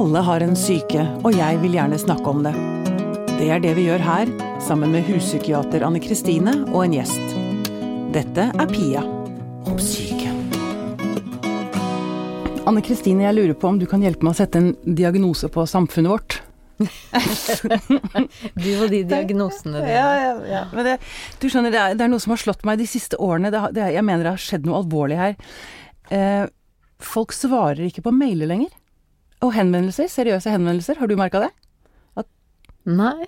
Alle har en syke, og jeg vil gjerne snakke om det. Det er det vi gjør her, sammen med huspsykiater Anne Kristine og en gjest. Dette er Pia om syke. Anne Kristine, jeg lurer på om du kan hjelpe meg å sette en diagnose på samfunnet vårt? Du og de diagnosene dine. Ja, ja, ja. Men det, du skjønner, det er, det er noe som har slått meg de siste årene. Det, det, er- jeg mener det har skjedd noe alvorlig her. Eh, folk svarer ikke på mailer lenger. Og henvendelser, seriøse henvendelser. Har du merka det? Nei.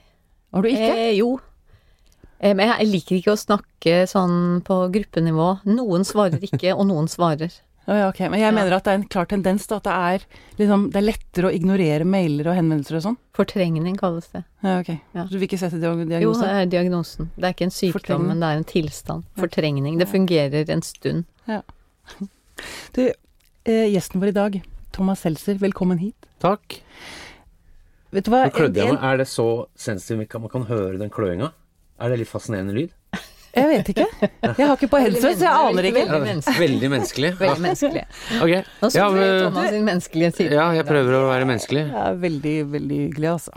Har du ikke? Eh, jo. Eh, men jeg liker ikke å snakke sånn på gruppenivå. Noen svarer ikke, og noen svarer. Oh, ja, ok. Men jeg Ja. mener at det er en klar tendens til at det er, liksom, det er lettere å ignorere mailer og henvendelser og sånn. Fortrengning kalles det. Ja, ok. Ja. Du vil ikke sette diagnosen? Jo, det er diagnosen. Det er ikke en sykdom, men det er en tilstand. Fortrengning. Det fungerer en stund. Du, eh, gjesten vår i dag, Thomas Seltzer, velkommen hit. Takk. Vet du hva? Nå klødde jeg meg. Er det så sensitivt man kan høre den kløinga? Er det litt fascinerende lyd? Jeg vet ikke. Jeg har ikke på headset, så jeg aner ikke. Veldig menneskelig. Veldig menneskelig. Veldig menneskelig. Okay. Nå så Ja, vi men- Thomas sin menneskelige side. ja, jeg prøver å være menneskelig. Er veldig, veldig hyggelig, altså.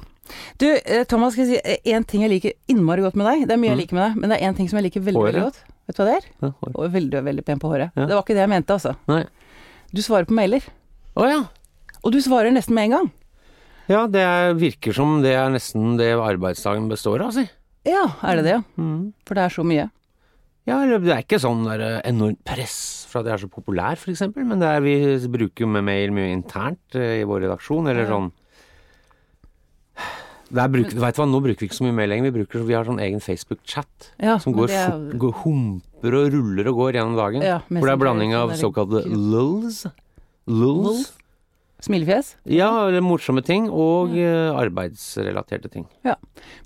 Du, eh, Thomas, skal jeg si én ting jeg liker innmari godt med deg. Det er mye jeg Mm. liker med deg, men det er én ting som jeg liker veldig, Håret. veldig godt. Vet du hva det er? Ja. Og veldig, veldig pen på håret. Ja. Det var ikke det jeg mente, altså. Nei. Du svarer på mailer. Å ja. Og du svarer nesten med en gang. Ja, det er, virker som det er nesten det arbeidsdagen består av, si. Ja, er det det, ja? Mm. For det er så mye. Ja, eller det er ikke sånn der eh, enormt press for at jeg er så populær, eksempel, men det er, vi bruker jo med mail mye internt eh, i vår redaksjon, eller sånn der vet du hva, Nå bruker vi ikke så mye mail lenger, vi, bruker, vi har sånn egen Facebook-chat Ja, som går, er- går humper og ruller og går gjennom dagen. Ja, hvor det er blanding av såkalte lulls. Lulls. Smilefjes. Ja, eller morsomme ting, og ja. arbeidsrelaterte ting. Ja.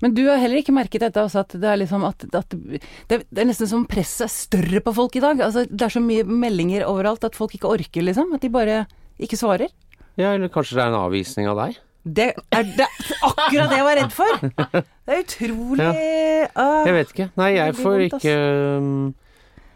Men du har heller ikke merket dette, også, at det er liksom at, at det, det er nesten som presset er større på folk i dag. Altså, det er så mye meldinger overalt at folk ikke orker, liksom. At de bare ikke svarer. Ja, eller kanskje det er en avvisning av deg? Det er det, akkurat det jeg var redd for! Det er utrolig ah. Jeg vet ikke. Nei, jeg får ikke um,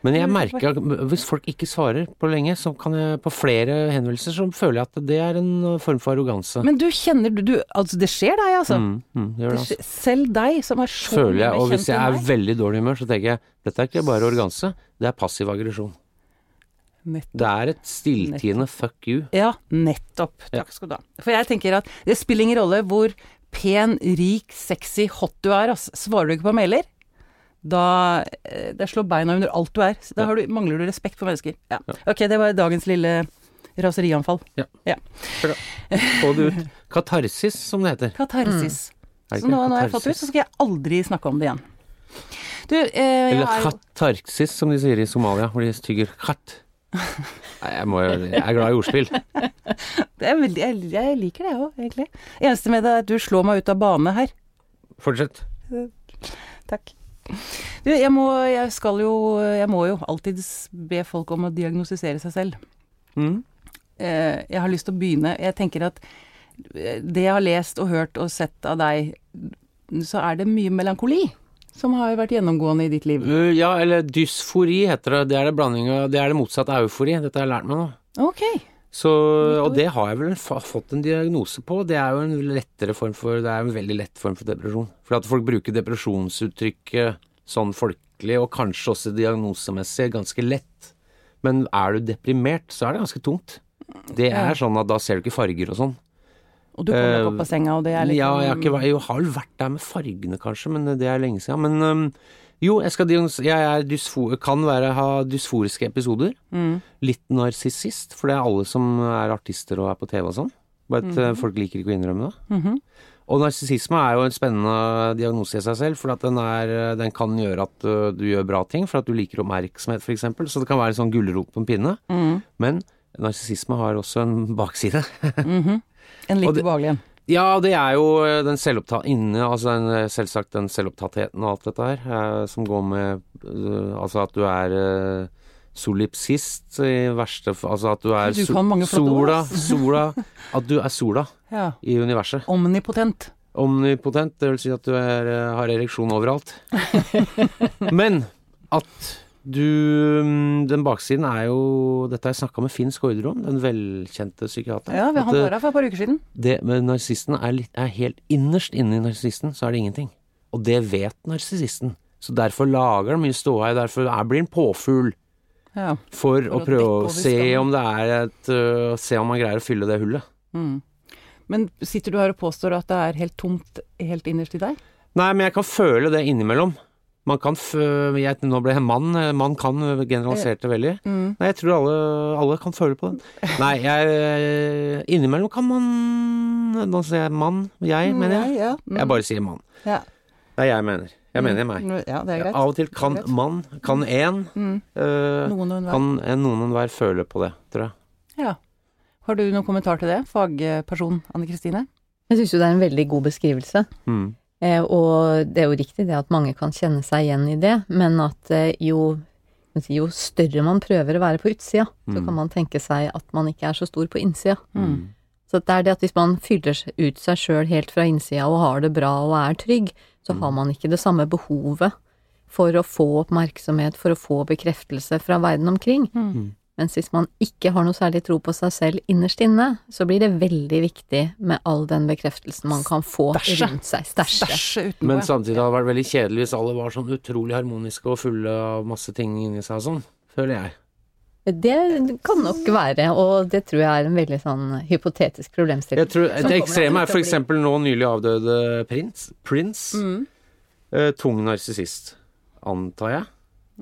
Men jeg er merker at hvis folk ikke svarer på lenge, så kan jeg på flere henvendelser, så føler jeg at det er en uh, form for arroganse. Men du kjenner du, Altså, det skjer deg, altså. mm, mm, det Det altså. selv deg, som er så Føler jeg. Og hvis jeg er meg. veldig dårlig humør, så tenker jeg dette er ikke bare arroganse, det er passiv aggresjon. Nettopp. Det er et stilltiende fuck you. Ja, nettopp. Takk skal du ha. For jeg tenker at det spiller ingen rolle hvor pen, rik, sexy, hot du er, altså. Svarer du ikke på mailer, da eh, Det slår beina under alt du er. Da har du, mangler du respekt for mennesker. Ja. Ok, det var dagens lille raserianfall. Få det ut. Katarsis, som det heter. Katarsis. Mm. Så nå, nå har jeg fått det ut, så skal jeg aldri snakke om det igjen. Du, eh, Eller er katarsis, som de sier i Somalia, hvor de tygger katt. Nei, jeg, må, jeg er glad i ordspill. det veldig, jeg, jeg liker det òg, egentlig. Eneste med det er at du slår meg ut av bane her. Fortsett. Takk. Du, jeg må, jeg skal jo Jeg må jo alltid be folk om å diagnostisere seg selv. Mm. Eh, jeg har lyst til å begynne Jeg tenker at eh, det jeg har lest og hørt og sett av deg, så er det mye melankoli som har vært gjennomgående i ditt liv. Uh, ja, eller dysfori heter det. Det er det Det er det motsatte av eufori. Dette har jeg lært meg nå. Ok. Så, og det har jeg vel fått en diagnose på. Det er jo en lettere form for Det er en veldig lett form for depresjon. For at folk bruker depresjonsuttrykket sånn folkelig, og kanskje også diagnosemessig, ganske lett. Men er du deprimert, så er det ganske tungt. Det er sånn at da ser du ikke farger og sånn. Og du kommer Eh, deg opp av senga, og det er litt Ja, jeg har, ikke, sånn- jeg har vel vært der med fargene, kanskje, men det er lenge siden. Men jo, jeg, skal jeg dysfo kan være, ha dysforiske episoder. Mm. Litt narsissist, for det er alle som er artister og er på TV og sånn. Bare at mm. folk liker ikke å innrømme det. Mhm. Og narsissisme er jo en spennende diagnose i seg selv, for den, er, øh, den kan gjøre at øh, du gjør bra ting, for at du liker oppmerksomhet, f.eks. Så det kan være en sånn gulrot på en pinne. Mhm. Men narsissisme har også en bakside. -hmm. En litt ubehagelig en. Ja, det er jo eh, den inne, altså den, eh, selvsagt den selvopptattheten og alt dette her, eh, som går med Altså at du er solipsist i verste Altså at du er Du so- flotte ord, sola, sola At du er sola Ja. i universet. Omnipotent. Omnipotent, det vil si at du er, har ereksjon overalt. Men at Du mm, Den baksiden er jo Dette har jeg snakka med Finn Skårderud om, den velkjente psykiateren. Ja, han var her for et par uker siden. det med narsisten er, er helt innerst inne i narsisten, så er det ingenting. Og det vet narsissisten. Så derfor lager han mye ståhei. Derfor er, blir han påfugl. Ja. For, For å å prøve å se om det er et uh, Se om man greier å fylle det hullet. Mm. Men sitter du her og påstår at det er helt tomt helt innerst i deg? Nei, men jeg kan føle det innimellom. Man kan. Jeg, nå ble jeg mann. eh, Man kan generaliserte det veldig. Mm. Nei, jeg tror alle, alle kan føle på det. Nei, jeg øh, Innimellom kan man Nå sier jeg mann. Jeg, mener jeg. Ja, mm. Jeg bare sier mann. ja. Det er jeg mener. Jeg mener meg. Mm. Ja, det er greit. Av og til kan mann, man, kan én, Mm. øh, Noen og enhver. kan noen og enhver føle på det, tror jeg. Ja. Har du noen kommentar til det, fagperson Anne Kristine? Jeg syns jo det er en veldig god beskrivelse. Mm. Eh, og det er jo riktig det at mange kan kjenne seg igjen i det, men at eh, jo, jo større man prøver å være på utsida, så Mm. kan man tenke seg at man ikke er så stor på innsida. Mm. Så det er det at hvis man fyller ut seg sjøl helt fra innsida og har det bra og er trygg, så Mm. har man ikke det samme behovet for å få oppmerksomhet, for å få bekreftelse fra verden omkring. Mens hvis man ikke har noe særlig tro på seg selv innerst inne, så blir det veldig viktig med all den bekreftelsen man kan få Stasje. rundt seg. Stæsje. Men samtidig hadde det vært veldig kjedelig hvis alle var sånn utrolig harmoniske og fulle av masse ting inni seg og sånn, føler jeg. Det kan nok være, og det tror jeg er en veldig sånn hypotetisk problemstilling. Jeg tror, Det ekstreme er for eksempel nå nylig avdøde Prince. Prins. Mm. Eh, tung narsissist, antar jeg,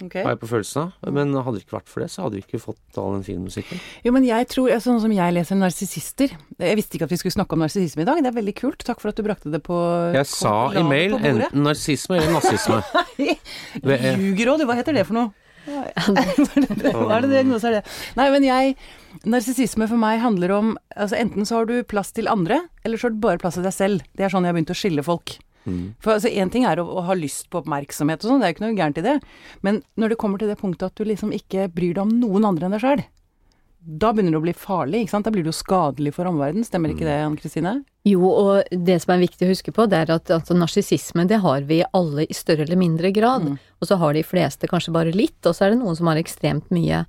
Ok. har jeg på følelsen av. Men hadde det ikke vært for det, så hadde vi ikke fått all den fine musikken. Jo, men jeg tror, sånn som jeg leser narsissister Jeg visste ikke at vi skulle snakke om narsissisme i dag. Det er veldig kult. Takk for at du brakte det på Jeg sa i mail enten narsisme eller nazisme. Ved- ljuger òg, du. Hva heter det for noe? Hva er det diagnose er det? Nei, men jeg Narsissisme for meg handler om Altså enten så har du plass til andre, eller så har du bare plass til deg selv. Det er sånn jeg har begynt å skille folk. Mm. For altså én ting er å, å ha lyst på oppmerksomhet og sånn, det er jo ikke noe gærent i det. Men når det kommer til det punktet at du liksom ikke bryr deg om noen andre enn deg sjøl, da begynner det å bli farlig, ikke sant. Da blir det jo skadelig for omverdenen. Stemmer ikke det, Anne Kristine? Jo, og det som er viktig å huske på, det er at altså, narsissisme det har vi alle i større eller mindre grad. Mm. Og så har de fleste kanskje bare litt, og så er det noen som har ekstremt mye.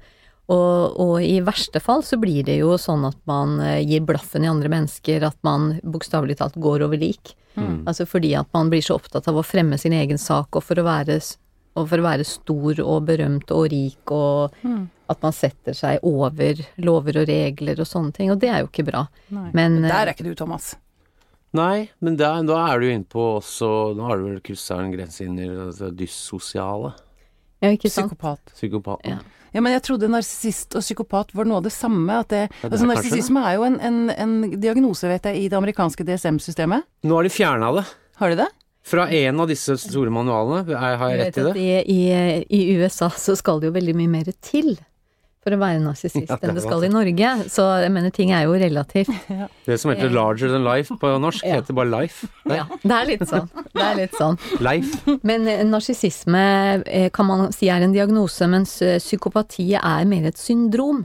Og, og i verste fall så blir det jo sånn at man eh, gir blaffen i andre mennesker, at man bokstavelig talt går over lik. Mm. Altså fordi at man blir så opptatt av å fremme sin egen sak, og for å være, og for å være stor og berømt og rik, og Mm. at man setter seg over lover og regler og sånne ting, og det er jo ikke bra. Nei. Men, Men eh, der er ikke du, Thomas. Nei, men da, er du inne på også Nå har du vel kryssa en grense inn i det dyssosiale. Ja, ikke sant? Psykopat. Psykopaten. Ja. Ja, men jeg trodde narsissist og psykopat var noe av det samme. At det, Ja, det altså, narsissisme er jo en, en, en diagnose, vet jeg, i det amerikanske DSM-systemet. Nå har de fjerna det. Har de det? Fra en av disse store manualene. Har jeg rett i det? i, i, I USA så skal det jo veldig mye mer til for å være narsissist Ja, enn det skal i Norge. Så jeg mener, ting er jo relativt. Det som heter larger than life på norsk, Ja. heter bare life. Nei, Ja, det er litt sånn. Det er litt sånn. Life. Men eh, narsissisme eh, kan man si er en diagnose, mens eh, psykopati er mer et syndrom.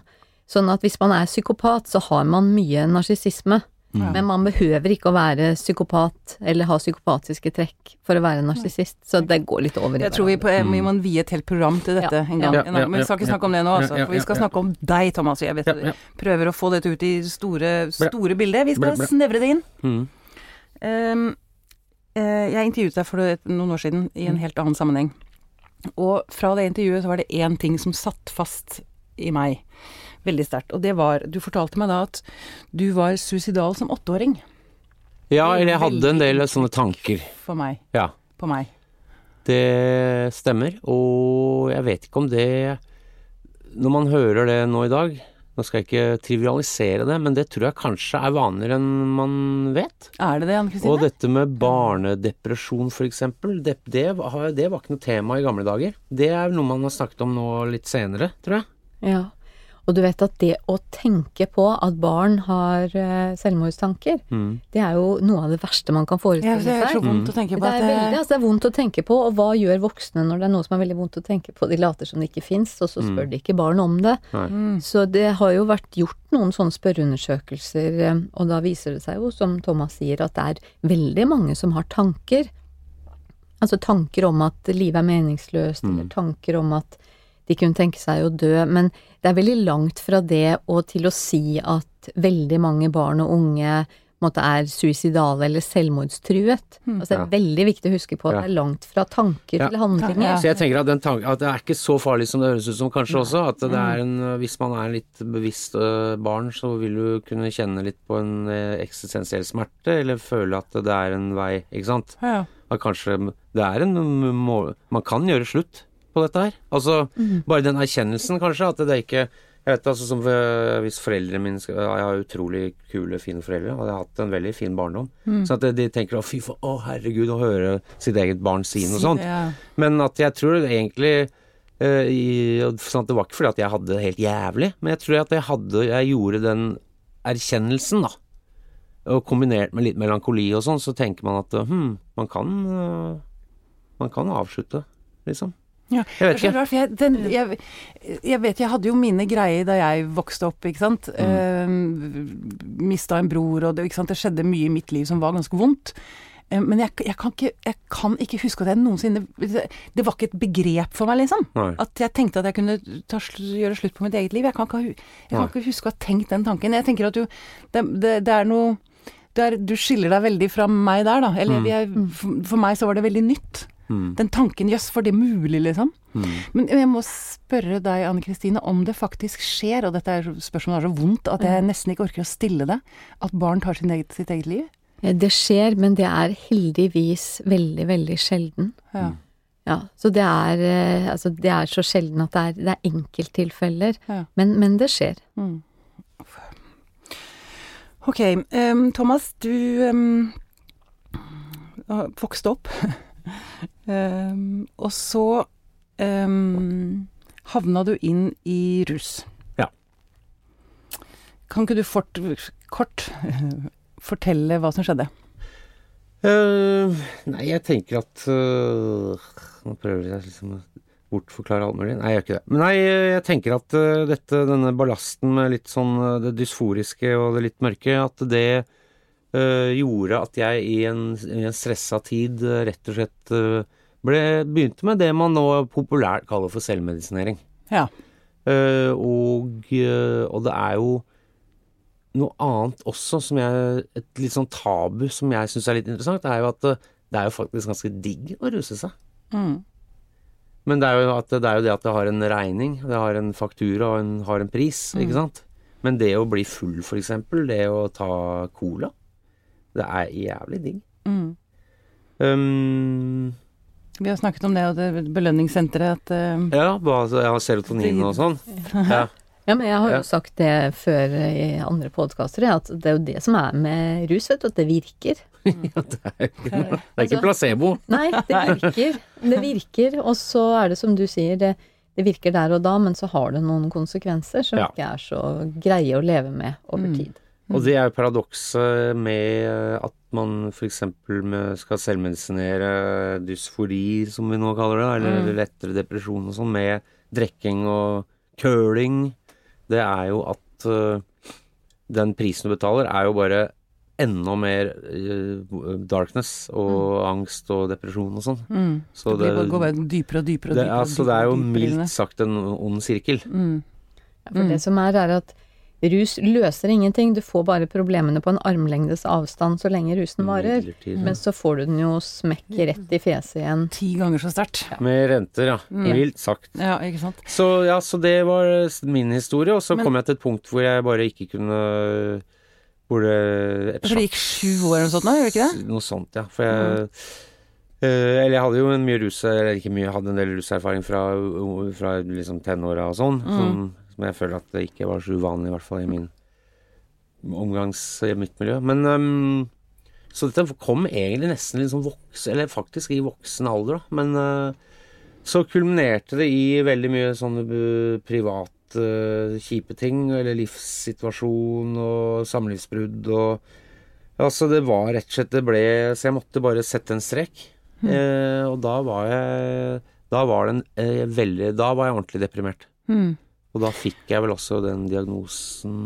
Sånn at hvis man er psykopat, så har man mye narsissisme. Ja. Men man behøver ikke å være psykopat eller ha psykopatiske trekk for å være narsissist. Så det går litt over i Jeg tror vi, på, vi Mm. må vie et helt program til dette Ja. en gang. Ja, en gang. Men vi skal ikke snakke om det nå, altså. For vi skal snakke om deg, Thomas. Jeg vet Ja, du ja. prøver å få dette ut i store, store bildet. Vi skal snevre det inn. Mm. Um, eh, jeg intervjuet deg for noen år siden i en Mm. helt annen sammenheng. Og fra det intervjuet så var det én ting som satt fast i meg veldig sterkt. Og det var Du fortalte meg da at du var suicidal som åtteåring. Ja, eller jeg hadde en del sånne tanker. For meg. Ja. På meg. Det stemmer, og jeg vet ikke om det Når man hører det nå i dag Nå skal jeg ikke trivialisere det, men det tror jeg kanskje er vanligere enn man vet. Er det det, Anne Kristine? Og dette med barnedepresjon for eksempel, det, det, det var ikke noe tema i gamle dager. Det er noe man har snakket om nå litt senere, tror jeg. Ja. Og du vet at det å tenke på at barn har eh, selvmordstanker, Mm. det er jo noe av det verste man kan Ja, forestille det er så vondt Mm. å tenke på Det at er, veldig, altså det er vondt å tenke på, og hva gjør voksne når det er noe som er veldig vondt å tenke på? De later som det ikke fins, og så spør Mm. de ikke barn om det. Mm. Så det har jo vært gjort noen sånne spørreundersøkelser, eh, og da viser det seg jo, som Thomas sier, at det er veldig mange som har tanker. Altså tanker om at livet er meningsløst, Mm. eller tanker om at de kunne tenke seg å dø, men det er veldig langt fra det og til å si at veldig mange barn og unge på måte er suicidale eller selvmordstruet. Altså det er Ja. veldig viktig å huske på at Ja. det er langt fra tanker Ja. til handlinger. Ja. Så jeg tenker at, den tanken, at det er ikke så farlig som det høres ut som kanskje også. At det er en, hvis man er litt bevisst barn, så vil du kunne kjenne litt på en eksistensiell smerte, eller føle at det er en vei, ikke sant. Ja. At kanskje det er en må, Man kan gjøre slutt på dette her. Altså bare den erkjennelsen, kanskje, at det er ikke jeg vet altså som Hvis foreldrene mine skal, Jeg har utrolig kule, fine foreldre, og jeg har hatt en veldig fin barndom. Så at de tenker å fy for, å herregud, å høre sitt eget barn si noe sånt. Ja. Men at jeg tror egentlig eh, i, sånn Det var ikke fordi at jeg hadde det helt jævlig, men jeg tror at jeg hadde Jeg gjorde den erkjennelsen, da. Og kombinert med litt melankoli og sånn, så tenker man at hm, man kan eh, Man kan avslutte, liksom. Ja. Jeg vet ikke. rart, jeg, den, jeg, jeg vet jeg hadde jo mine greier da jeg vokste opp, ikke sant. Mm. Mista en bror, og det, ikke sant? det skjedde mye i mitt liv som var ganske vondt. Uh, Men jeg, jeg, kan ikke, jeg kan ikke huske at jeg noensinne Det var ikke et begrep for meg, liksom. Nei. At jeg tenkte at jeg kunne ta, gjøre slutt på mitt eget liv. Jeg kan ikke, jeg kan ikke huske å ha tenkt den tanken. Jeg tenker at du Det, det, det er noe det er, Du skiller deg veldig fra meg der, da. Eller jeg, for, for meg så var det veldig nytt. Mm. Den tanken Jøss, for det mulig, liksom? Mm. Men jeg må spørre deg, Anne Kristine, om det faktisk skjer, og dette er spørsmålet er så vondt at jeg nesten ikke orker å stille det, at barn tar sin eget, sitt eget liv? Det skjer, men det er heldigvis veldig, veldig sjelden. Ja. Ja, så det er, eh, altså det er så sjelden at det er, det er enkelttilfeller, Ja. men, men det skjer. Mm. Ok, Um, Thomas, du um, vokste opp, Em, og så um, havna du inn i rus. Ja. Kan ikke du fort, kort fortelle hva som skjedde? Uh, nei, jeg tenker at eh, Nå prøver jeg liksom å bortforklare alt mulig. Nei, jeg gjør ikke det. Men nei, jeg tenker at uh, dette, denne ballasten med litt sånn eh, det dysforiske og det litt mørke, at det gjorde at jeg i en, i en stressa tid eh, rett og slett eh, ble, begynte med det man nå populært kaller for selvmedisinering. Ja. Uh, og, eh, og det er jo noe annet også som jeg Et litt sånn tabu som jeg syns er litt interessant, er jo at det, er jo faktisk ganske digg å ruse seg. Mm. Men det er, jo at, det jo det at det har en regning, det har en faktura og en, har en pris, ikke sant. Men det å bli full, for eksempel, det å ta cola, det er jævlig digg. Mm. Um, Vi har snakket om det, og det belønningssenteret at uh, ja, bare, jeg har serotonin og sånn. Ja. Ja, men jeg har jo Ja. sagt det før i andre podkaster, at det er jo det som er med rus, vet du, at det virker. det er ikke, det er ikke placebo. Nei, det virker. Det virker, og så er det som du sier, det, det virker der og da, men så har det noen konsekvenser som Ja. ikke er så greie å leve med over Mm. tid. Og det er jo paradokset med at man f.eks. skal selvmedisinere dysfori, som vi nå kaller det, eller lettere depresjon og sånn, med drikking og køling. Det er jo at øh, den prisen du betaler, er jo bare enda mer øh, darkness og angst og depresjon og sånn. mm. Så det, det, går bare dypere og dypere og dypere. Det, altså, det er jo dypere dypere mildt sagt en ond sirkel. Mm. Ja, for det som er, er at rus løser ingenting, du får bare problemene på en armlengdes avstand så lenge rusen varer. Midlertidig. Men så får du den jo smekk rett i fjeset igjen. Ti ganger så sterkt. Med renter, ja. Mm. Mildt sagt. Ja, ikke sant. Så ja, så det var min historie, og så Men- kom jeg til et punkt hvor jeg bare ikke kunne Hvor det et For det gikk sju år eller noe sånt nå, gjør det ikke det? Noe sånt, ja. For jeg eh, Eller jeg hadde jo en mye rus Eller ikke mye, jeg hadde en del ruserfaring fra, fra liksom tenåra og sånn, Mm. som, som jeg føler at det ikke var så uvanlig, i hvert fall i min omgangs... i mitt miljø. Men um, Så dette kom egentlig nesten litt sånn voksen Eller faktisk i voksen alder, da. Men uh, så kulminerte det i veldig mye sånne private uh, kjipe ting, eller livssituasjon og samlivsbrudd og Altså, det var rett og slett Det ble Så jeg måtte bare sette en strek. Eh, og da var jeg Da var den eh, veldig Da var jeg ordentlig deprimert. Mm. Og da fikk jeg vel også den diagnosen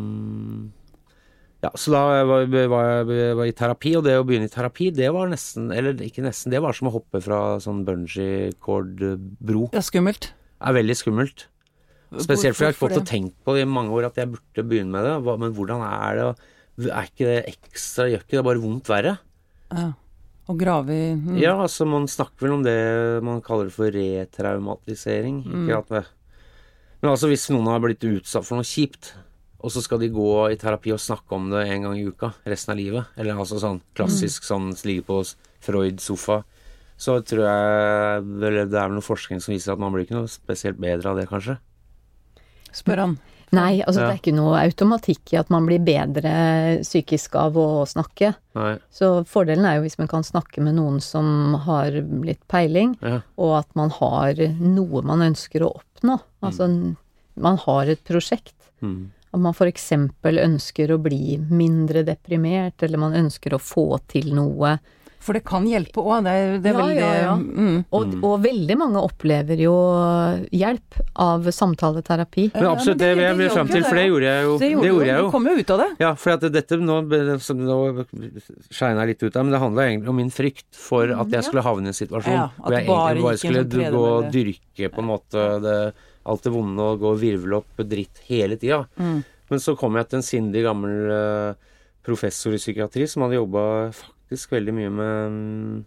Ja, så da var, var jeg var i terapi, og det å begynne i terapi, det var nesten Eller ikke nesten, det var som å hoppe fra sånn bungee cord-bro. Det er skummelt. Det er veldig skummelt. Spesielt fordi jeg har fått og tenkt på det i mange år at jeg burde begynne med det. Men hvordan er det? Er ikke det ekstra Gjør ikke det bare vondt verre? Ja. Å grave i mm. Ja, altså man snakker vel om det man kaller for retraumatisering. Mm. Ikke at det, men altså hvis noen har blitt utsatt for noe kjipt, og så skal de gå i terapi og snakke om det en gang i uka resten av livet, eller altså sånn Mm. klassisk sånn ligge på Freud-sofa, så tror jeg vel det er noe forskning som viser at man blir ikke noe spesielt bedre av det, kanskje. Spør han. Nei, altså Ja. det er ikke noe automatikk i at man blir bedre psykisk av å snakke. Nei. Så fordelen er jo hvis man kan snakke med noen som har litt peiling, Ja. og at man har noe man ønsker å oppnå. Altså man har et prosjekt. Mm. At man f.eks. ønsker å bli mindre deprimert, eller man ønsker å få til noe. For det kan hjelpe òg. Det, er- det er Ja, veldig ja, ja. Mm. Og, og veldig mange opplever jo hjelp av samtaleterapi. Men absolutt, det vil jeg vil fram til, for det gjorde jeg jo. Det gjorde, gjorde jeg Du kom jo ut av det. Ja, for at dette nå, nå skeina jeg litt ut av, men det handla egentlig om min frykt for at jeg skulle havne i en situasjon Ja, hvor jeg egentlig bare skulle gå og dyrke på en måte det, alt det vonde og gå og virvle opp dritt hele tida. Mm. Men så kom jeg til en sindig gammel eh, professor i psykiatri som hadde jobba faktisk veldig mye med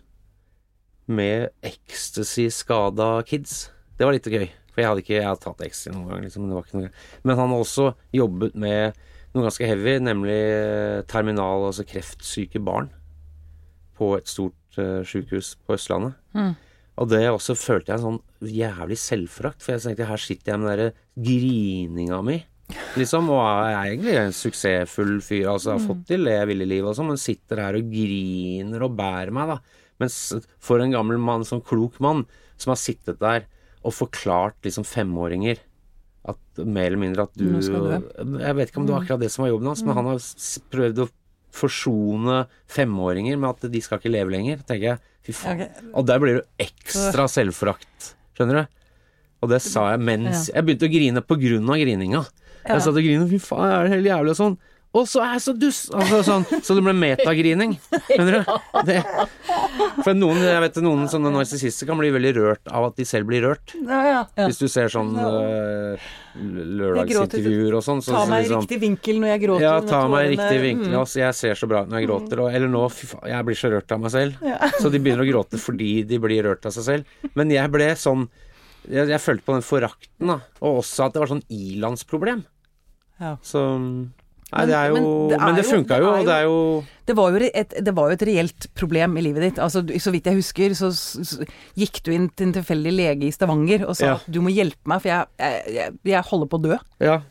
med ecstasy-skada kids. Det var litt gøy. For jeg hadde ikke jeg hadde tatt ecstasy noen gang, liksom. men Det var ikke noe gøy. Men han har også jobbet med noe ganske heavy, nemlig eh, terminal, altså kreftsyke barn, på et stort uh, sykehus på Østlandet. Mm. Og det også følte jeg en sånn jævlig selvforakt, for jeg tenkte her sitter jeg med den derre grininga mi, liksom, og er egentlig en suksessfull fyr, altså har fått til det jeg vil i livet og sånn, men sitter her og griner og bærer meg, da. Mens for en gammel mann, sånn klok mann, som har sittet der og forklart liksom femåringer at mer eller mindre at du du. Jeg vet ikke om det var akkurat det som var jobben hans, men han har prøvd å forsone femåringer med at de skal ikke leve lenger, tenker jeg. Fy faen. Okay. Og der blir du ekstra selvforakt, skjønner du? Og det sa jeg mens Jeg begynte å grine på grunn av grininga. Ja. Jeg satt og grinet, fy faen, er det helt jævlig og sånn. Og så er jeg så dust! Altså, sånn, så det ble metagrining. Skjønner du? Det, for noen, jeg vet noen sånne narsissister kan bli veldig rørt av at de selv blir rørt. Ja, ja. Hvis du ser sånn øh, lørdagsintervjuer og sånn. Så, Ta meg i liksom, riktig vinkel når jeg gråter. ja, ta meg i riktig vinkel. Mm. Altså, jeg ser så bra ut når jeg gråter. Og, eller nå, fy faen, jeg blir så rørt av meg selv. Så de begynner å gråte fordi de blir rørt av seg selv. Men jeg ble sånn Jeg, jeg følte på den forakten, da. Og også at det var sånn ilandsproblem. Ja. Så Nei, Men- det er jo men det er Men det funka jo, det jo Det var, jo et, det var jo et reelt problem i livet ditt. Altså, så vidt jeg husker, så, så gikk du inn til en tilfeldig lege i Stavanger og sa Ja. at du må hjelpe meg, for jeg, jeg, jeg, holder på å dø. Ja.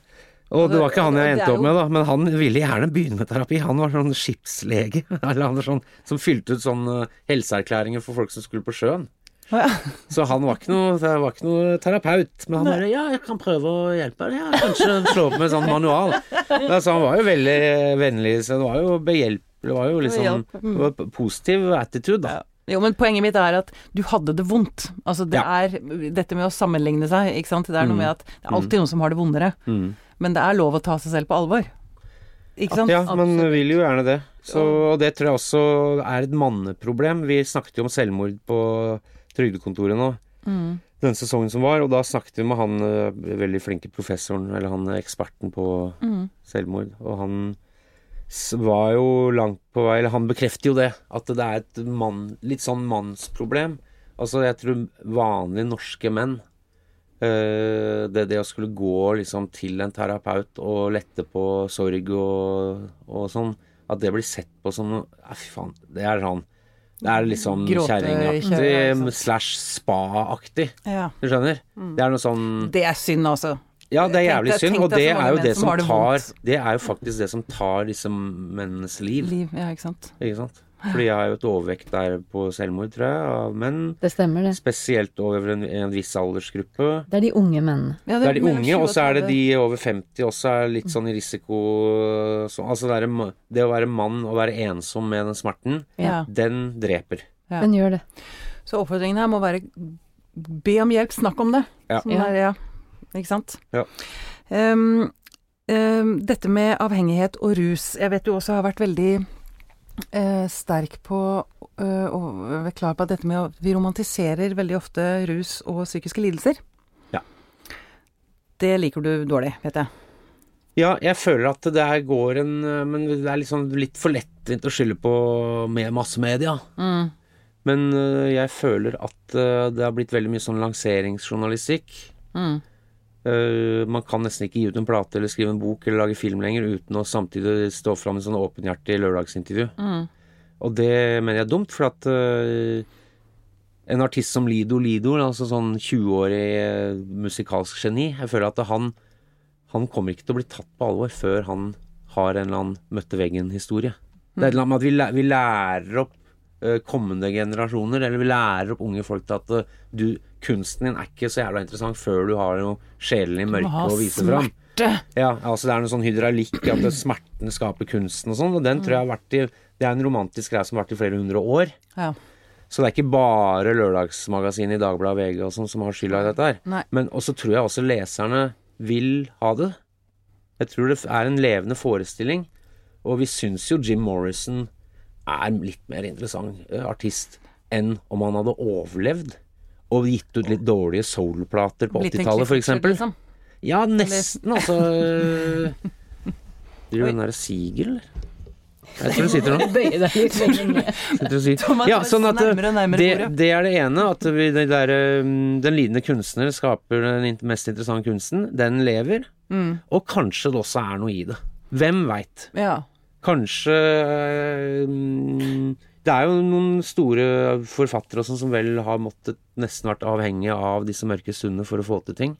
Og det var ikke han jeg endte opp med, da. Men han ville gjerne begynne med terapi. Han var sånn skipslege. Eller han var sånn, som fylte ut sånn helseerklæringer for folk som skulle på sjøen. Å ja. Så han var ikke noe, var ikke noe terapeut. Men han bare Ja, jeg kan prøve å hjelpe deg. Ja, kanskje slå opp med sånn manual. Altså, han var jo veldig vennlig, så det var jo behjelpelig. Det var jo liksom det var positiv attitude, da. Jo, men poenget mitt er at du hadde det vondt. Altså, det Ja. er dette med å sammenligne seg, ikke sant. Det er noe Mm. med at det er alltid noen som har det vondere. Mm. Men det er lov å ta seg selv på alvor. Ikke sant? Ja, man Absolutt. vil jo gjerne det. Så, og det tror jeg også er et manneproblem. Vi snakket jo om selvmord på Trygdekontoret nå. Mm. Den sesongen som var, og da snakket vi med han eh, veldig flinke professoren, eller han eksperten på Mm. selvmord, og han var jo langt på vei Eller han bekrefter jo det, at det er et mann, litt sånn mannsproblem. Altså, jeg tror vanlige norske menn eh, det, det å skulle gå liksom til en terapeut og lette på sorg og, og sånn, at det blir sett på som Fy faen, det er sånn Det er liksom sånn kjerringaktig slash spa-aktig. Ja. Du skjønner? Det er noe sånn Det er synd, altså. ja, det er jævlig synd, og det er jo det som som tar. Det er jo faktisk det som tar disse mennenes liv, Liv, ja, ikke sant. ikke sant? Fordi jeg har jo et overvekt der på selvmord, tror jeg, av menn. Det stemmer, det. Spesielt over en, en viss aldersgruppe. Det er de unge mennene. Ja, Det er de unge, og så er det de over 50 også er litt sånn i risiko så, Altså det, er, det å være mann og være ensom med den smerten, Ja. den dreper. Ja. Den gjør det. Så oppfordringen her må være be om hjelp, snakk om det. Ja. Sånn Ja. der, ja. Ikke sant? Ja. Um, um, dette med avhengighet og rus, jeg vet du også har vært veldig eh, sterk på eh, og klar på at dette med at Vi romantiserer veldig ofte rus og psykiske lidelser. Ja. Det liker du dårlig, vet jeg. Ja, jeg føler at det der går en Men det er liksom litt for lettvint å skylde på med massemedia. Mm. Men øh, jeg føler at øh, det har blitt veldig mye sånn lanseringsjournalistikk. Mm. Øh, man kan nesten ikke gi ut en plate eller skrive en bok eller lage film lenger uten å samtidig stå fram i sånn åpenhjertig lørdagsintervju. Mm. Og det mener jeg er dumt, for at øh, en artist som Lido Lido, altså sånn 20-årig øh, musikalsk geni, jeg føler at han, han kommer ikke til å bli tatt på alvor før han har en eller annen møtte veggen-historie. Det er et eller annet med at vi, vi lærer opp kommende generasjoner, eller vi lærer opp unge folk til at øh, du, kunsten din er ikke så jævla interessant før du har noe sjelen i mørket å vise fram. Ja, altså det er noe sånn hydraulikk at smerten skaper kunsten og sånn, og den tror jeg har vært i Det er en romantisk greie som har vært i flere hundre år. Ja. Så det er ikke bare lørdagsmagasinet i Dagbladet og VG og sånn som har skylda i dette her. Nei. Men også tror jeg også leserne vil ha det. Jeg tror det er en levende forestilling, og vi syns jo Jim Morrison er litt mer interessant eh, artist enn om han hadde overlevd og gitt ut litt dårlige soul-plater på 80-tallet, for eksempel. liksom. Ja, nesten, altså. Driver den derre Sigel, eller? Jeg tror du sitter nå. Bøye deg litt lenger ned. Sitter og sier. Thomas, Ja, sånn at nærmere det, det er det ene. At vi, det der, den lidende kunstner skaper den mest interessante kunsten. Den lever. Mm. Og kanskje det også er noe i det. Hvem veit? Ja. Kanskje um, Det er jo noen store forfattere og sånn som vel har måttet nesten vært avhengige av disse mørke stundene for å få til ting.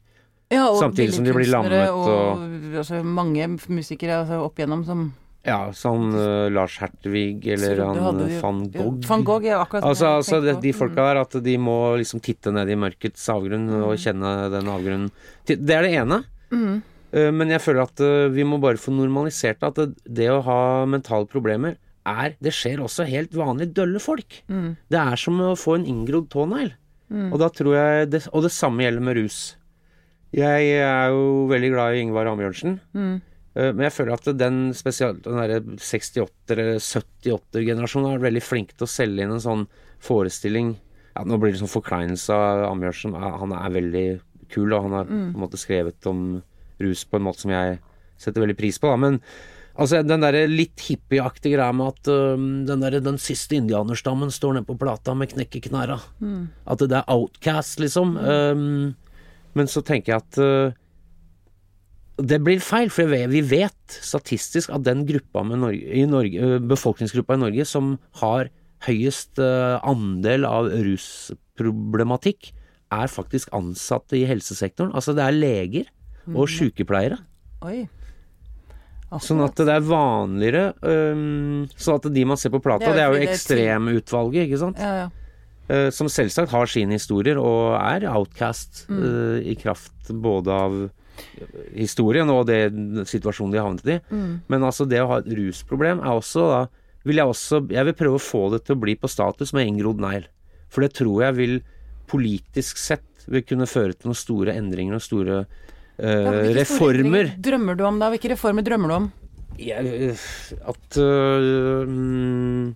ja og Samtidig som de blir lammet og altså, mange musikere altså, opp igjennom som Ja, sånn uh, Lars Hertvig eller han hadde van Gogh. van ja, Gogh. Van Gogh, ja, akkurat Altså, altså det, de folka der, at de må liksom titte ned i mørkets avgrunn og kjenne den avgrunnen. Det er det ene. Mm. Eh, Men jeg føler at eh, vi må bare få normalisert at det, å ha mentale problemer er Det skjer også helt vanlig dølle folk. Mm. Det er som å få en inngrodd tånegl. Og da tror jeg det, Og det samme gjelder med rus. Jeg er jo veldig glad i Ingvar Ambjørnsen. Mm. Eh, Men jeg føler at den spesielt den derre 68-78-generasjonen har vært veldig flink til å selge inn en sånn forestilling ja, Nå blir det sånn forkleinelse av Ambjørnsen. Han er veldig kul, og han har på en måte skrevet om rus på en måte som jeg setter veldig pris på. Da. Men altså, den derre litt hippieaktige greia med at uh, den, der, den siste indianerstammen står nede på plata med knekk i knæra. At det er outcast, liksom. Øhm, men så tenker jeg at uh, det blir feil, for vi- vet statistisk at den gruppa med Norge, i Norge, befolkningsgruppa i Norge som har høyest ø, andel av rusproblematikk, er faktisk ansatte i helsesektoren. Altså det er leger og sykepleiere. Oi. Sånn at det er vanligere um, Sånn at de man ser på plata, Det er jo jo det er til- ekstremutvalget, ikke sant? Ja, ja. Uh, som selvsagt har sine historier og er outcast Mm. uh, i kraft både av historien og det situasjonen de har havnet i. Mm. Men altså det å ha et rusproblem er også da vil jeg også Jeg vil prøve å få det til å bli på status med inngrodd negl. For det tror jeg vil politisk sett vil kunne føre til noen store endringer og store hvilke reformer. Drømmer du om da? Hvilke reformer drømmer du om? Jeg, at øh, mm,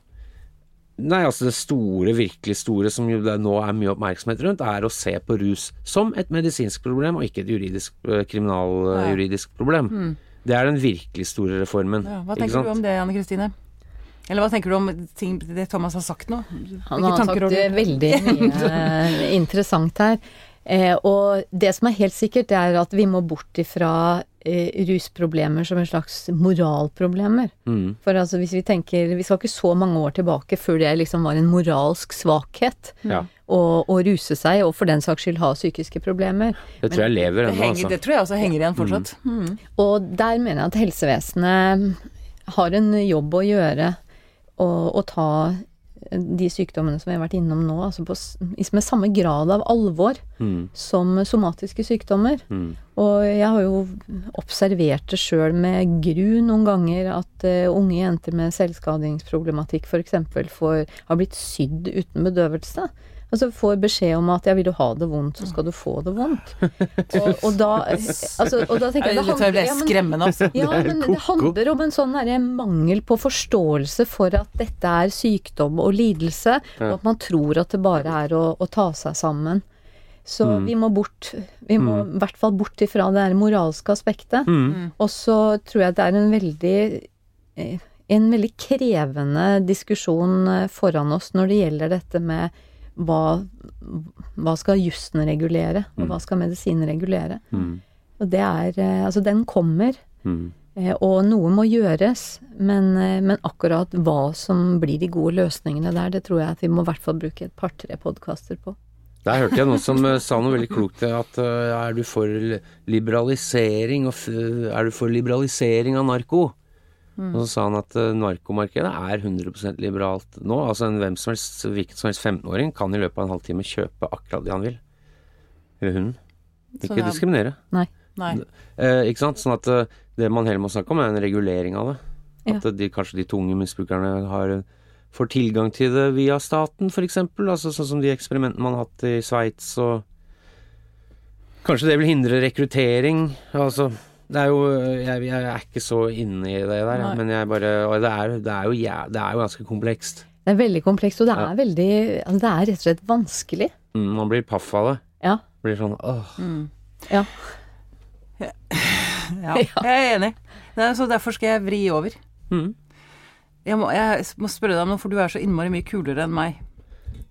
Nei, altså det store, virkelig store som jo det nå er mye oppmerksomhet rundt, er å se på rus som et medisinsk problem, og ikke et juridisk, kriminaljuridisk problem. Det er den virkelig store reformen. Ja, hva ikke tenker sant? du om det, Anne Kristine? Eller hva tenker du om ting, det Thomas har sagt nå? Han har sagt eh, veldig mye eh, interessant her. Eh, og det som er helt sikkert, det er at vi må bort ifra eh, rusproblemer som en slags moralproblemer. Mm. For altså hvis vi tenker Vi skal ikke så mange år tilbake før det liksom var en moralsk svakhet Ja, å, å ruse seg, og for den saks skyld ha psykiske problemer. det tror jeg lever ennå, altså. det tror jeg også henger igjen fortsatt. Mm. Og der mener jeg at helsevesenet har en jobb å gjøre og, og ta de sykdommene som vi har vært innom nå, altså på, med samme grad av alvor Mm. som somatiske sykdommer. Mm. Og jeg har jo observert det sjøl med gru noen ganger, at uh, unge jenter med selvskadingsproblematikk f.eks. har blitt sydd uten bedøvelse. Altså får beskjed om at ja, vil du ha det vondt, så skal du få det vondt. Og, og, da, altså, og da tenker jeg Det handler, ja, men- altså. ja, men det handler om en sånn mangel på forståelse for at dette er sykdom og lidelse, og at man tror at det bare er å, å ta seg sammen. Så vi må bort Vi må i hvert fall bort ifra det her moralske aspektet. Mm. Og så tror jeg det er en veldig eh, en veldig krevende diskusjon eh, foran oss når det gjelder dette med hva, hva skal jussen regulere, og hva skal medisinen regulere. Mm. Og det er eh, Altså, den kommer, Mm. eh, og noe må gjøres, men, eh, men akkurat hva som blir de gode løsningene der, det tror jeg at vi må i hvert fall bruke et par-tre podkaster på. Der hørte jeg noen som sa noe veldig klokt, at er du for liberalisering er du for liberalisering av narko? Og så sa han at eh, narkomarkedet er 100% liberalt nå. Altså en hvem som helst, hvilken som helst 15-åring kan i løpet av en halvtime kjøpe akkurat det han vil. Eller hun. Ikke er- diskriminere. Nei. Nei. Eh, ikke sant? Sånn at eh, det man heller må snakke om, er en regulering av det. At Ja. eh, de, kanskje de tunge misbrukerne har får tilgang til det via staten, f.eks. Altså sånn som de eksperimentene man har hatt i Sveits og Kanskje det vil hindre rekruttering. Altså det er jo Jeg, jeg er ikke så inne i det der, Nei. men jeg bare Og det er, det er, jo, ja, det er jo ganske komplekst. Det er veldig komplekst, og det Ja. er veldig altså Det er rett og slett vanskelig. Mm, man blir paff av det. Ja. Blir sånn åh. ja. Ja, jeg er enig. Så derfor skal jeg vri over. Mm, Jeg må, jeg må spørre deg om noe, for du er så innmari mye kulere enn meg.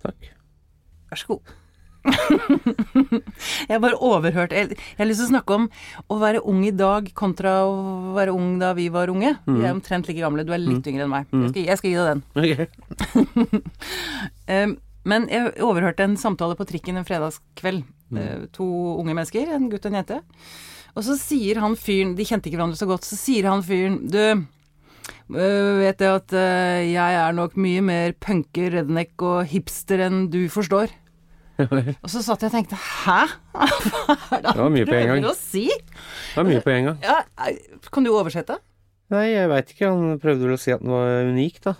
takk. Vær så god. jeg bare overhørt jeg, jeg har lyst til å snakke om å være ung i dag kontra å være ung da vi var unge. Vi er omtrent like gamle. Du er litt yngre enn meg. Jeg skal, jeg skal gi deg den. Okay. Eh, men jeg overhørte en samtale på trikken en fredagskveld. Mm. to unge mennesker, en gutt og en jente. Og så sier han fyren De kjente ikke hverandre så godt. Så sier han fyren Du, vet jeg at jeg er nok mye mer punker, redneck og hipster enn du forstår. og så satt jeg og tenkte Hæ? Hva er det han prøver å si? Det var mye på en gang. Ja, kan du oversette? Nei, jeg veit ikke. Han prøvde vel å si at den var unik, da.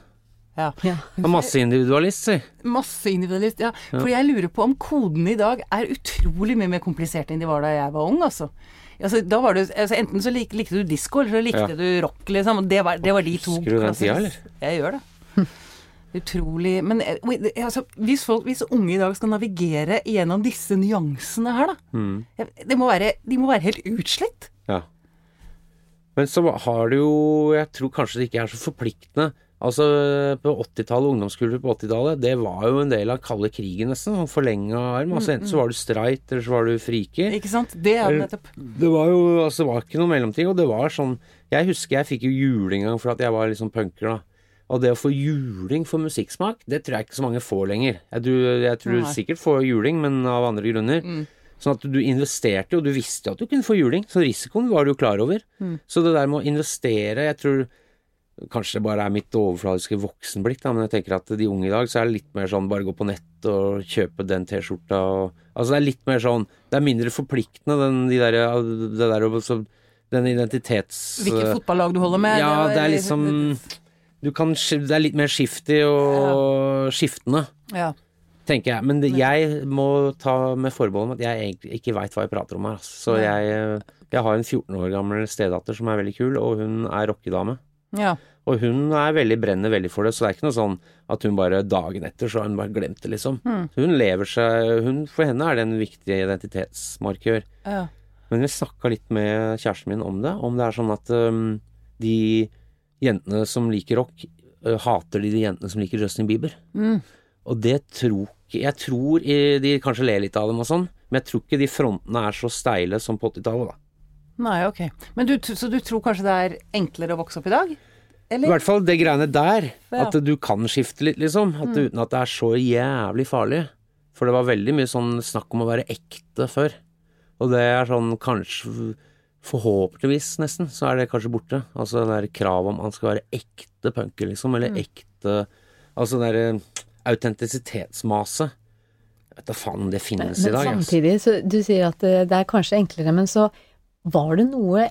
Ja. ja. Masseindividualist, si. Masse individualist, ja. For jeg lurer på om kodene i dag er utrolig mye mer kompliserte enn de var da jeg var ung, altså. Altså, da var det, altså Enten så lik, likte du disko, eller så likte Ja. du rock, liksom. Og det var, det var de to Husker du den tida, eller? Jeg gjør det. Utrolig Men eh, det- altså, hvis, folk, hvis unge i dag skal navigere gjennom disse nyansene her, da Mm. det må være, De må være helt utslitt. Ja. Men så har du jo Jeg tror kanskje det ikke er så forpliktende. Altså På 80-tallet, ungdomskultur på 80-tallet, det var jo en del av kalde krigen, nesten. Sånn forlenga arm. Altså Enten så var du streit, eller så var du friker. Ikke sant? Det er det nettopp. Det var jo altså, det var ikke noe mellomting, og det var sånn Jeg husker jeg fikk jo juling en gang for at jeg var liksom punker, da. Og det å få juling for musikksmak, det tror jeg ikke så mange får lenger. Jeg tror, jeg tror du sikkert får juling, men av andre grunner. Sånn at du investerte og du visste at du kunne få juling, så risikoen var du jo klar over. Så det der med å investere, jeg tror Kanskje det bare er mitt overfladiske voksenblikk, da, men jeg tenker at de unge i dag så er det litt mer sånn bare gå på nett og kjøpe den T-skjorta og Altså det er litt mer sånn Det er mindre forpliktende, den, de der, det der så- Den identitets... Hvilket fotballag du holder med. Ja, det er liksom Du kan Det er litt mer skiftig og skiftende, ja. tenker jeg. Men det, jeg må ta med forbehold om at jeg egentlig ikke veit hva jeg prater om her. Altså. Så jeg, jeg har en 14 år gammel stedatter som er veldig kul, og hun er rockedame. ja. Og hun er veldig, brenner veldig for det, så det er ikke noe sånn at hun bare dagen etter så har hun bare glemt det, liksom. Mm. Hun lever seg hun, For henne er det en viktig identitetsmarkør. ja. Men vi snakka litt med kjæresten min om det, om det er sånn at um, de jentene som liker rock, hater de de jentene som liker Justin Bieber. Mm. Og det tror ikke Jeg tror de kanskje ler litt av dem og sånn, men jeg tror ikke de frontene er så steile som på 80-tallet, da. Nei, ok. Men du, så du tror kanskje det er enklere å vokse opp i dag? I hvert fall det greiene der. Ja. At du kan skifte litt, liksom. At, Uten at det er så jævlig farlig. For det var veldig mye sånn snakk om å være ekte før. Og det er sånn kanskje Forhåpentligvis, nesten, så er det kanskje borte. Altså det der kravet om han skal være ekte punker, liksom. Eller ekte Altså det derre autentisitetsmaset. Vet da faen om det Men, finnes i men dag, altså. samtidig, så du sier at det, det er kanskje enklere, men så var det noe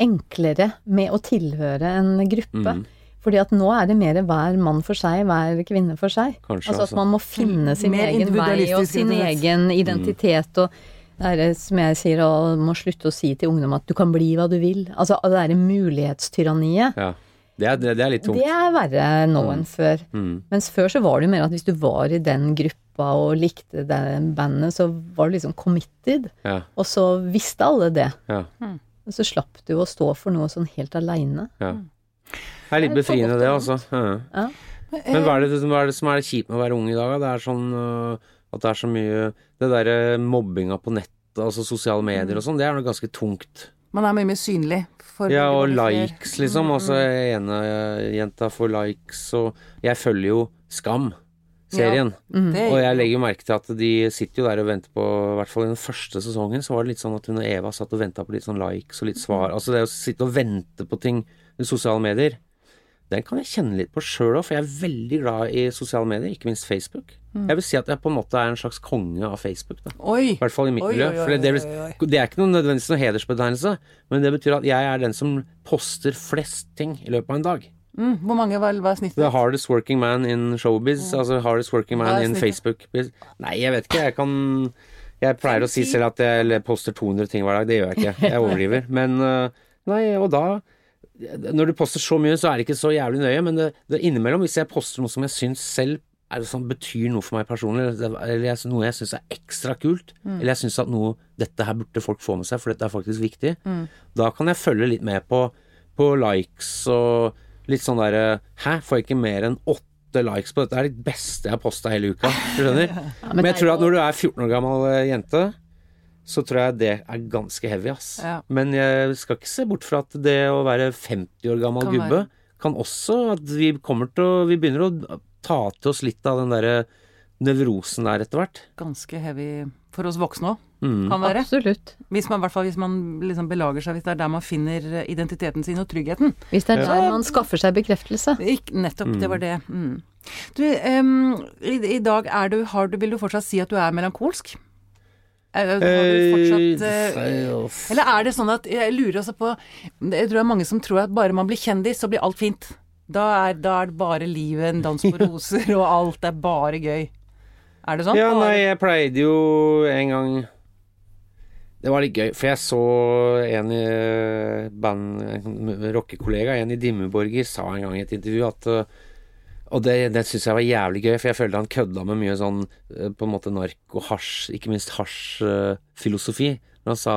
enklere med å tilhøre en gruppe. Mm. Fordi at nå er det mer hver mann for seg, hver kvinne for seg. Kanskje, altså at altså. man må finne sin egen vei og sin egen identitet. og det er det som jeg sier, og må slutte å si til ungdom at du kan bli hva du vil. Altså det derre mulighetstyranniet. Ja. Det er, det, er litt tungt. Det er verre nå enn før. Mm. Mens før så var det jo mer at hvis du var i den gruppa og likte det bandet, så var du liksom committed. Ja. Og så visste alle det. ja. Og så slapp du å stå for noe sånn helt aleine. ja. Det er litt befriende, det, altså. Ja. Ja. Men hva er, det, hva er det som er kjipt med å være ung i dag? da? Det er sånn øh, at det er så mye Det derre mobbinga på nettet, altså sosiale medier og sånn, det er noe ganske tungt. Man er mye mer synlig. Ja, og likes, liksom. Altså, ene jenta får likes, og jeg følger jo Skam. Serien. Ja, Og jeg legger merke til at de sitter jo der og venter på I hvert fall i den første sesongen så var det litt sånn at hun og Eva satt og venta på litt sånn likes og litt svar. Altså det å sitte og vente på ting i sosiale medier, den kan jeg kjenne litt på sjøl òg, for jeg er veldig glad i sosiale medier, ikke minst Facebook. Jeg vil si at jeg på en måte er en slags konge av Facebook, da. Oi! I hvert fall i mitt miljø. For det, det, det er ikke noe nødvendigvis noen hedersbetegnelse, men det betyr at jeg er den som poster flest ting i løpet av en dag. Mm, hvor mange var, hva er snittet? The hardest working man in showbiz, altså hardest working man in? Facebook. Nei, jeg vet ikke. Jeg kan Jeg pleier å si selv at jeg poster 200 ting hver dag. Det gjør jeg ikke. Jeg overdriver. Men øh, Nei, og da Når du poster så mye, så er det ikke så jævlig nøye, men det, det innimellom, hvis jeg poster noe som jeg syns selv er det sånn, betyr noe for meg personlig, eller jeg, noe jeg syns er ekstra kult, eller jeg syns at noe Dette her burde folk få med seg, for dette er faktisk viktig, da kan jeg følge litt med på, på likes og litt sånn derre Hæ, får jeg ikke mer enn åtte likes på dette? Det er det beste jeg har posta hele uka. Du skjønner? men men jeg tror at når du er 14 år gammel eh, jente, så tror jeg det er ganske heavy, ass. Ja. Men jeg skal ikke se bort fra at det å være 50 år gammel Kan gubbe være. kan også at vi kommer til å Vi begynner å ta til oss litt av den derre nevrosen der etter hvert. Ganske heavy for oss voksne òg, Mm. kan være. Absolutt. Hvis man, hvert fall hvis man liksom belager seg, hvis det er der man finner identiteten sin og tryggheten. Hvis det er der man skaffer seg bekreftelse. Ikk, nettopp, det var det. Mm. Du, um, i, i dag er du, har du, vil du fortsatt si at du er melankolsk? Du fortsatt eh, Eh, Eller er det sånn at Jeg lurer også på Jeg tror det er mange som tror at bare man blir kjendis, så blir alt fint. Da er, da er det bare livet en dans på roser, og alt er bare gøy. Er det sånn? Ja, nei, jeg pleide jo en gang Det var litt gøy, for jeg så en i band, en rockekollega, en i Dimmeborger, sa en gang i et intervju at Og det, det syns jeg var jævlig gøy, for jeg følte han kødda med mye sånn uh, på en måte narko, hasj, ikke minst hasj-filosofi. Men han sa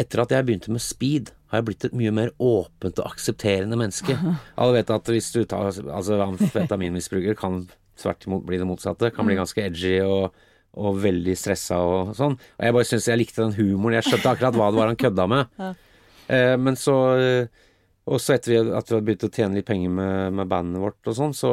etter at jeg begynte med speed, har jeg blitt et mye mer åpent og aksepterende menneske. Alle vet at hvis du tar Altså, amfetaminmisbruker, kan tvert imot bli det motsatte. Kan bli ganske edgy og, og veldig stressa og sånn. Og jeg bare syns jeg likte den humoren. Jeg skjønte akkurat hva det var han kødda med. Eh, men så eh, Og så etter at vi hadde begynt å tjene litt penger med, med bandet vårt og sånn, så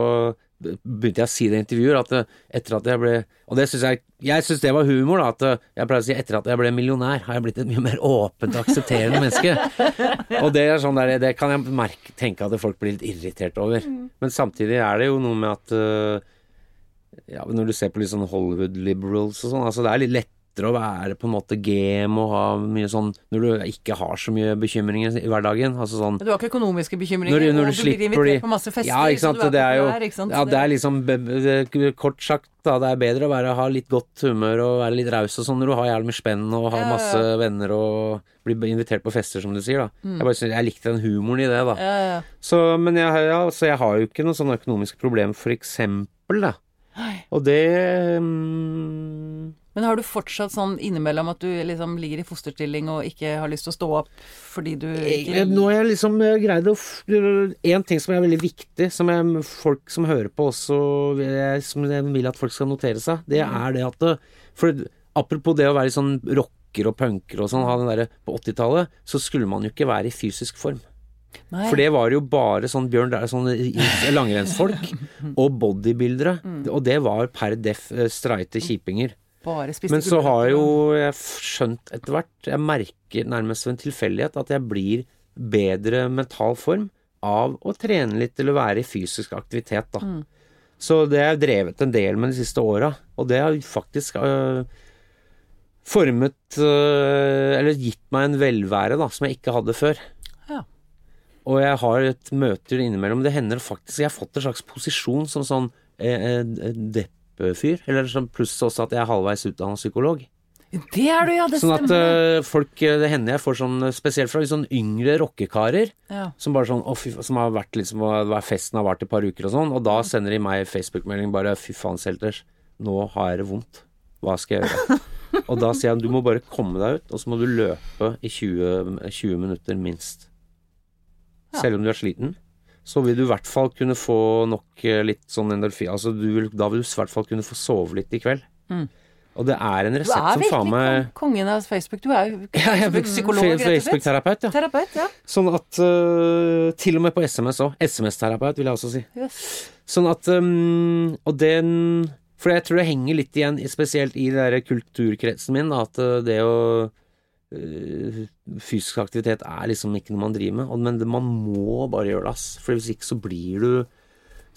begynte jeg å si det i intervjuer at eh, etter at jeg ble Og det syns jeg Jeg syns det var humor, da. At eh, jeg pleier å si etter at jeg ble millionær, har jeg blitt et mye mer åpent og aksepterende menneske. Og det er sånn der, det kan jeg merke, tenke at folk blir litt irritert over. Men samtidig er det jo noe med at eh, ja, når du ser på litt sånn Hollywood liberals og sånn, altså det er litt lettere å være på en måte game og ha mye sånn Når du ikke har så mye bekymringer i hverdagen. Altså sånn Du har ikke økonomiske bekymringer, når, du- når og du du blir slipper invitert de på masse fester. Ja, ikke sant. Det er jo der? Ja, det er liksom Kort sagt, da. Det er bedre å være, ha litt godt humør og være litt raus og sånn når du har jævlig mye spenn og har Ja, ja, masse ja. venner og blir invitert på fester, som du sier, da. Mm. Jeg bare synes, jeg likte den humoren i det, da. ja, ja. Så, men jeg, ja, så jeg har jo ikke noe sånn økonomiske problem, for eksempel, da. Og det mm, Men har du fortsatt sånn innimellom at du liksom ligger i fosterstilling og ikke har lyst til å stå opp fordi du ikke Nå har jeg liksom greid å En ting som er veldig viktig, som jeg, folk som hører på også Som jeg vil at folk skal notere seg, det er det at For apropos det å være sånn rocker og punker og sånn, ha den derre På 80-tallet så skulle man jo ikke være i fysisk form. Nei. For det var jo bare sånn Bjørn det er sånn langrennsfolk og bodybuildere. Og det var per def eh, streite kjipinger. Bare spiste Men så har jo jeg skjønt etter hvert, jeg merker nærmest ved en tilfeldighet, at jeg blir bedre mental form av å trene litt eller være i fysisk aktivitet, da. Mm. Så det har jeg drevet en del med de siste åra, og det har faktisk øh, formet øh, Eller gitt meg en velvære, da, som jeg ikke hadde før. Ja. Og jeg har et møter innimellom. Det hender faktisk Jeg har fått en slags posisjon som sånn eh, eh. Eller sånn pluss også at jeg er halvveis utdannet psykolog. Det er du, ja! Det Sånn at eh, folk eh, Det hender jeg får sånn Spesielt fra sånn yngre rockekarer. ja. Som bare sånn, oh, fy, som har vært liksom Festen har vart i et par uker og sånn. Og da sender de meg Facebook-melding bare 'fy faen, Selters'. Nå har jeg det vondt. Hva skal jeg gjøre? Og da sier han du må bare komme deg ut, og så må du løpe i 20, 20 minutter minst. Ja. Selv om du er sliten. Så vil du i hvert fall kunne få nok eh, litt sånn endorfin Altså du vil, da vil du i hvert fall kunne få sove litt i kveld. Mm. Og det er en resept er som faen meg Du er virkelig kongen av Facebook. Du er jo Ja, jeg er psykolog, rett og slett. Facebook-terapeut, ja. Terapeut, ja. Sånn at uh, Til og med på SMS òg. SMS-terapeut, vil jeg også si. Yes. Sånn at um, Og den For jeg tror det henger litt igjen, spesielt i den kulturkretsen min, da, at øh, det å Fysisk aktivitet er liksom ikke noe man driver med, men man må bare gjøre det, ass. For hvis ikke så blir du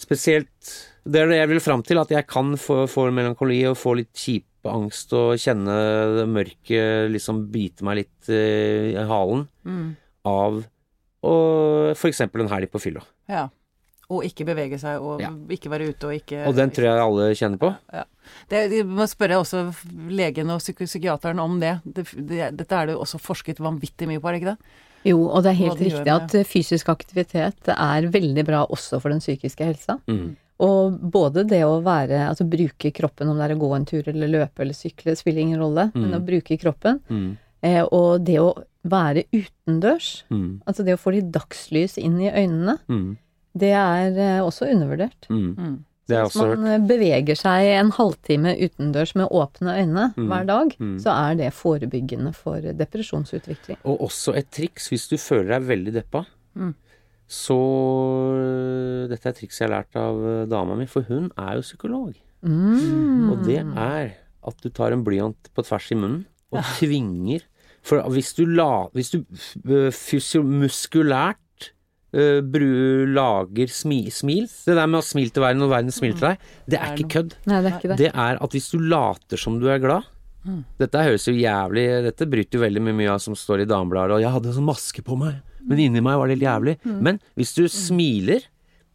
Spesielt Det er det jeg vil fram til, at jeg kan få, få melankoli og få litt kjipangst og kjenne det mørket liksom bite meg litt øh, i halen Mm. av og for eksempel en helg på fylla. Ja. Og ikke bevege seg, og Ja. ikke være ute, og ikke Og den tror jeg alle kjenner på. Det, jeg må spørre også legen og psyk psykiateren om det. det, det. Dette er det jo også forsket vanvittig mye på, er det ikke det? Jo, og det er helt riktig at eh, fysisk aktivitet er veldig bra også for den psykiske helsa. Mm. Og både det å være, altså bruke kroppen, om det er å gå en tur eller løpe eller sykle, spiller ingen rolle, men Mm. å bruke kroppen. Mm. Eh, og det å være utendørs, Mm. altså det å få litt dagslys inn i øynene, Mm. Det er eh, også undervurdert. Mm. Mm. Det har jeg Hvis også hørt. man eh, beveger seg en halvtime utendørs med åpne øyne Mm. hver dag, Mm. så er det forebyggende for depresjonsutvikling. Og også et triks hvis du føler deg veldig deppa. Mm. Så Dette er et triks jeg har lært av eh, dama mi, for hun er jo psykolog. Mm. Og det er at du tar en blyant på tvers i munnen og tvinger For hvis du, la, hvis du øh, muskulært øh, bru, lager smi, smil Det der med å smile til verden og verden smiler til deg, det er ikke kødd. Nei, det er ikke det. Det er at hvis du later som du er glad Dette høres jo jævlig Dette bryter jo veldig med mye av som står i Damebladet, og jeg hadde en sånn maske på meg, men inni meg var det litt jævlig. Men hvis du smiler,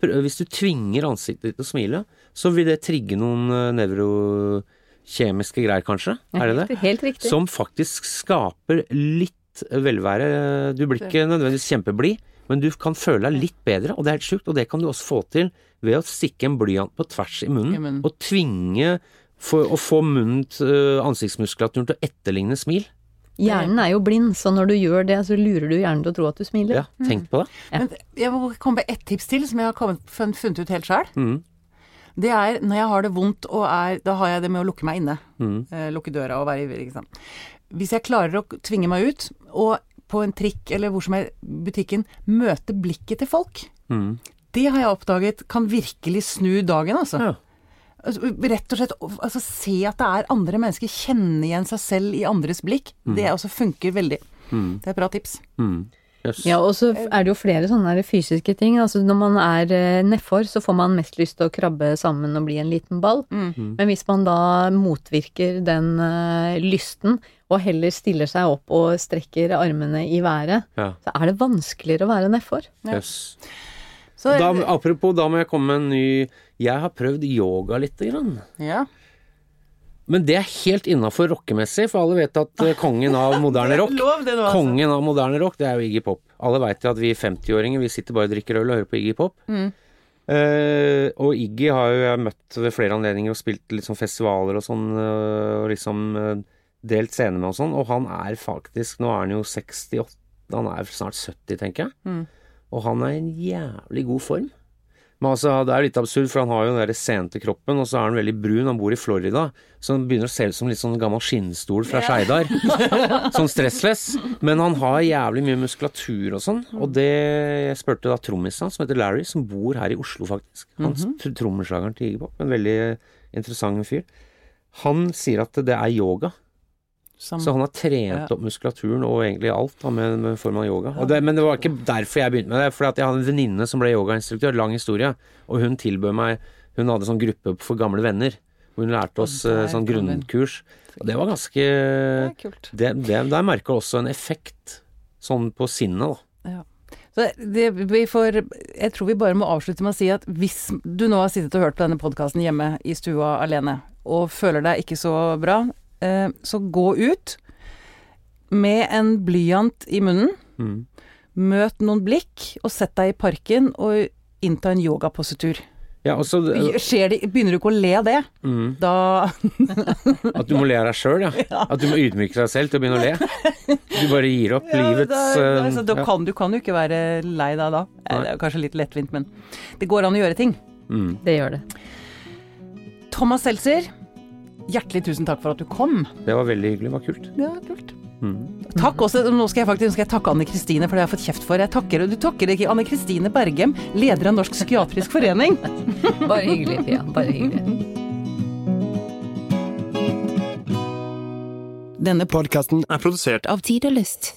hvis du tvinger ansiktet ditt til å smile, så vil det trigge noen øh, nevrokjemiske greier, kanskje? Er det det? Helt, helt riktig. Som faktisk skaper litt velvære. Du blir ikke nødvendigvis kjempeblid, men du kan føle deg litt bedre, og det er helt sjukt. Og det kan du også få til ved å stikke en blyant på tvers i munnen, I munnen. og tvinge for å få munnen, øh, ansiktsmuskulaturen til å etterligne smil. Hjernen er jo blind, så når du gjør det, så lurer du hjernen til å tro at du smiler. Ja, tenk på det. Men jeg må komme med ett tips til, som jeg har kommet, funnet ut helt sjøl. Mm. Det er når jeg har det vondt og er Da har jeg det med å lukke meg inne. Mm. Eh, lukke døra og være ivrig, ikke sant. Hvis jeg klarer å tvinge meg ut, og på en trikk eller hvor som er butikken, møte blikket til folk, Mm. det har jeg oppdaget kan virkelig snu dagen, altså. Ja. Altså, Rett og slett altså, se at det er andre mennesker, kjenne igjen seg selv i andres blikk. Det også funker veldig. Mm. Det er et bra tips. Mm. Yes. Ja, og så er det jo flere sånne fysiske ting. Altså når man er eh, nedfor, så får man mest lyst til å krabbe sammen og bli en liten ball. Mm. Men hvis man da motvirker den eh, lysten, og heller stiller seg opp og strekker armene i været, Ja. så er det vanskeligere å være nedfor. Yes. Så, Da, apropos, da må jeg komme med en ny Jeg har prøvd yoga lite grann. ja. Men det er helt innafor rockemessig, for alle vet at eh, kongen av moderne rock det altså. Kongen av moderne rock, det er jo Iggy Pop. Alle veit at vi 50-åringer, vi sitter bare og drikker øl og hører på Iggy Pop. Mm. Uh, og Iggy har jo jeg møtt ved flere anledninger og spilt sånn festivaler og sånn, eh, og liksom delt scene med og sånn, og han er faktisk Nå er han jo 68, han er snart 70, tenker jeg. Mm. Og han er i en jævlig god form. Men altså, det er litt absurd, for han har jo den der sente kroppen, og så er han veldig brun, han bor i Florida, så han begynner å se ut som litt sånn gammel skinnstol fra Skeidar. sånn stressless. Men han har jævlig mye muskulatur og sånn, og det Jeg spurte da trommisen som heter Larry, som bor her i Oslo, faktisk. Han mm trommeslageren til Igerpop. En veldig interessant fyr. Han sier at det er yoga. Som, Så han har trent Ja. opp muskulaturen og egentlig alt da, med, med form av yoga. Og det, men det var ikke derfor jeg begynte med det. Fordi jeg hadde en venninne som ble yogainstruktør, lang historie, og hun tilbød meg Hun hadde sånn gruppe for gamle venner, hvor hun lærte oss der eh, sånn grunnkurs. Og det var ganske det er kult. det, det, Der merka også en effekt sånn på sinnet, da. Så det, vi får, jeg tror vi bare må avslutte med å si at hvis du nå har sittet og hørt på denne podkasten hjemme i stua alene, og føler deg ikke så bra, så gå ut med en blyant i munnen. Mm. Møt noen blikk, og sett deg i parken og innta en yogapositur. Ja, også, Skjer det, begynner du ikke å le av det, mm, da At du må le av deg sjøl, ja. At du må ydmyke deg selv til å begynne å le. Du bare gir opp Ja, livets da, da, eh, da ja. kan du kan jo ikke være lei deg da. Nei. Det er kanskje litt lettvint, men det går an å gjøre ting. mm. Det gjør det. Thomas Seltzer, hjertelig tusen takk for at du kom. Det var veldig hyggelig. Det var kult. Ja, kult. Mm. Takk også, nå skal jeg faktisk skal jeg takke Anne Kristine, for det jeg har fått kjeft for. Jeg takker, du takker ikke Anne Kristine Bergem, leder av Norsk psykiatrisk forening. Bare hyggelig, Pia. Bare hyggelig. Denne Podkasten er produsert Av Tid og Lyst.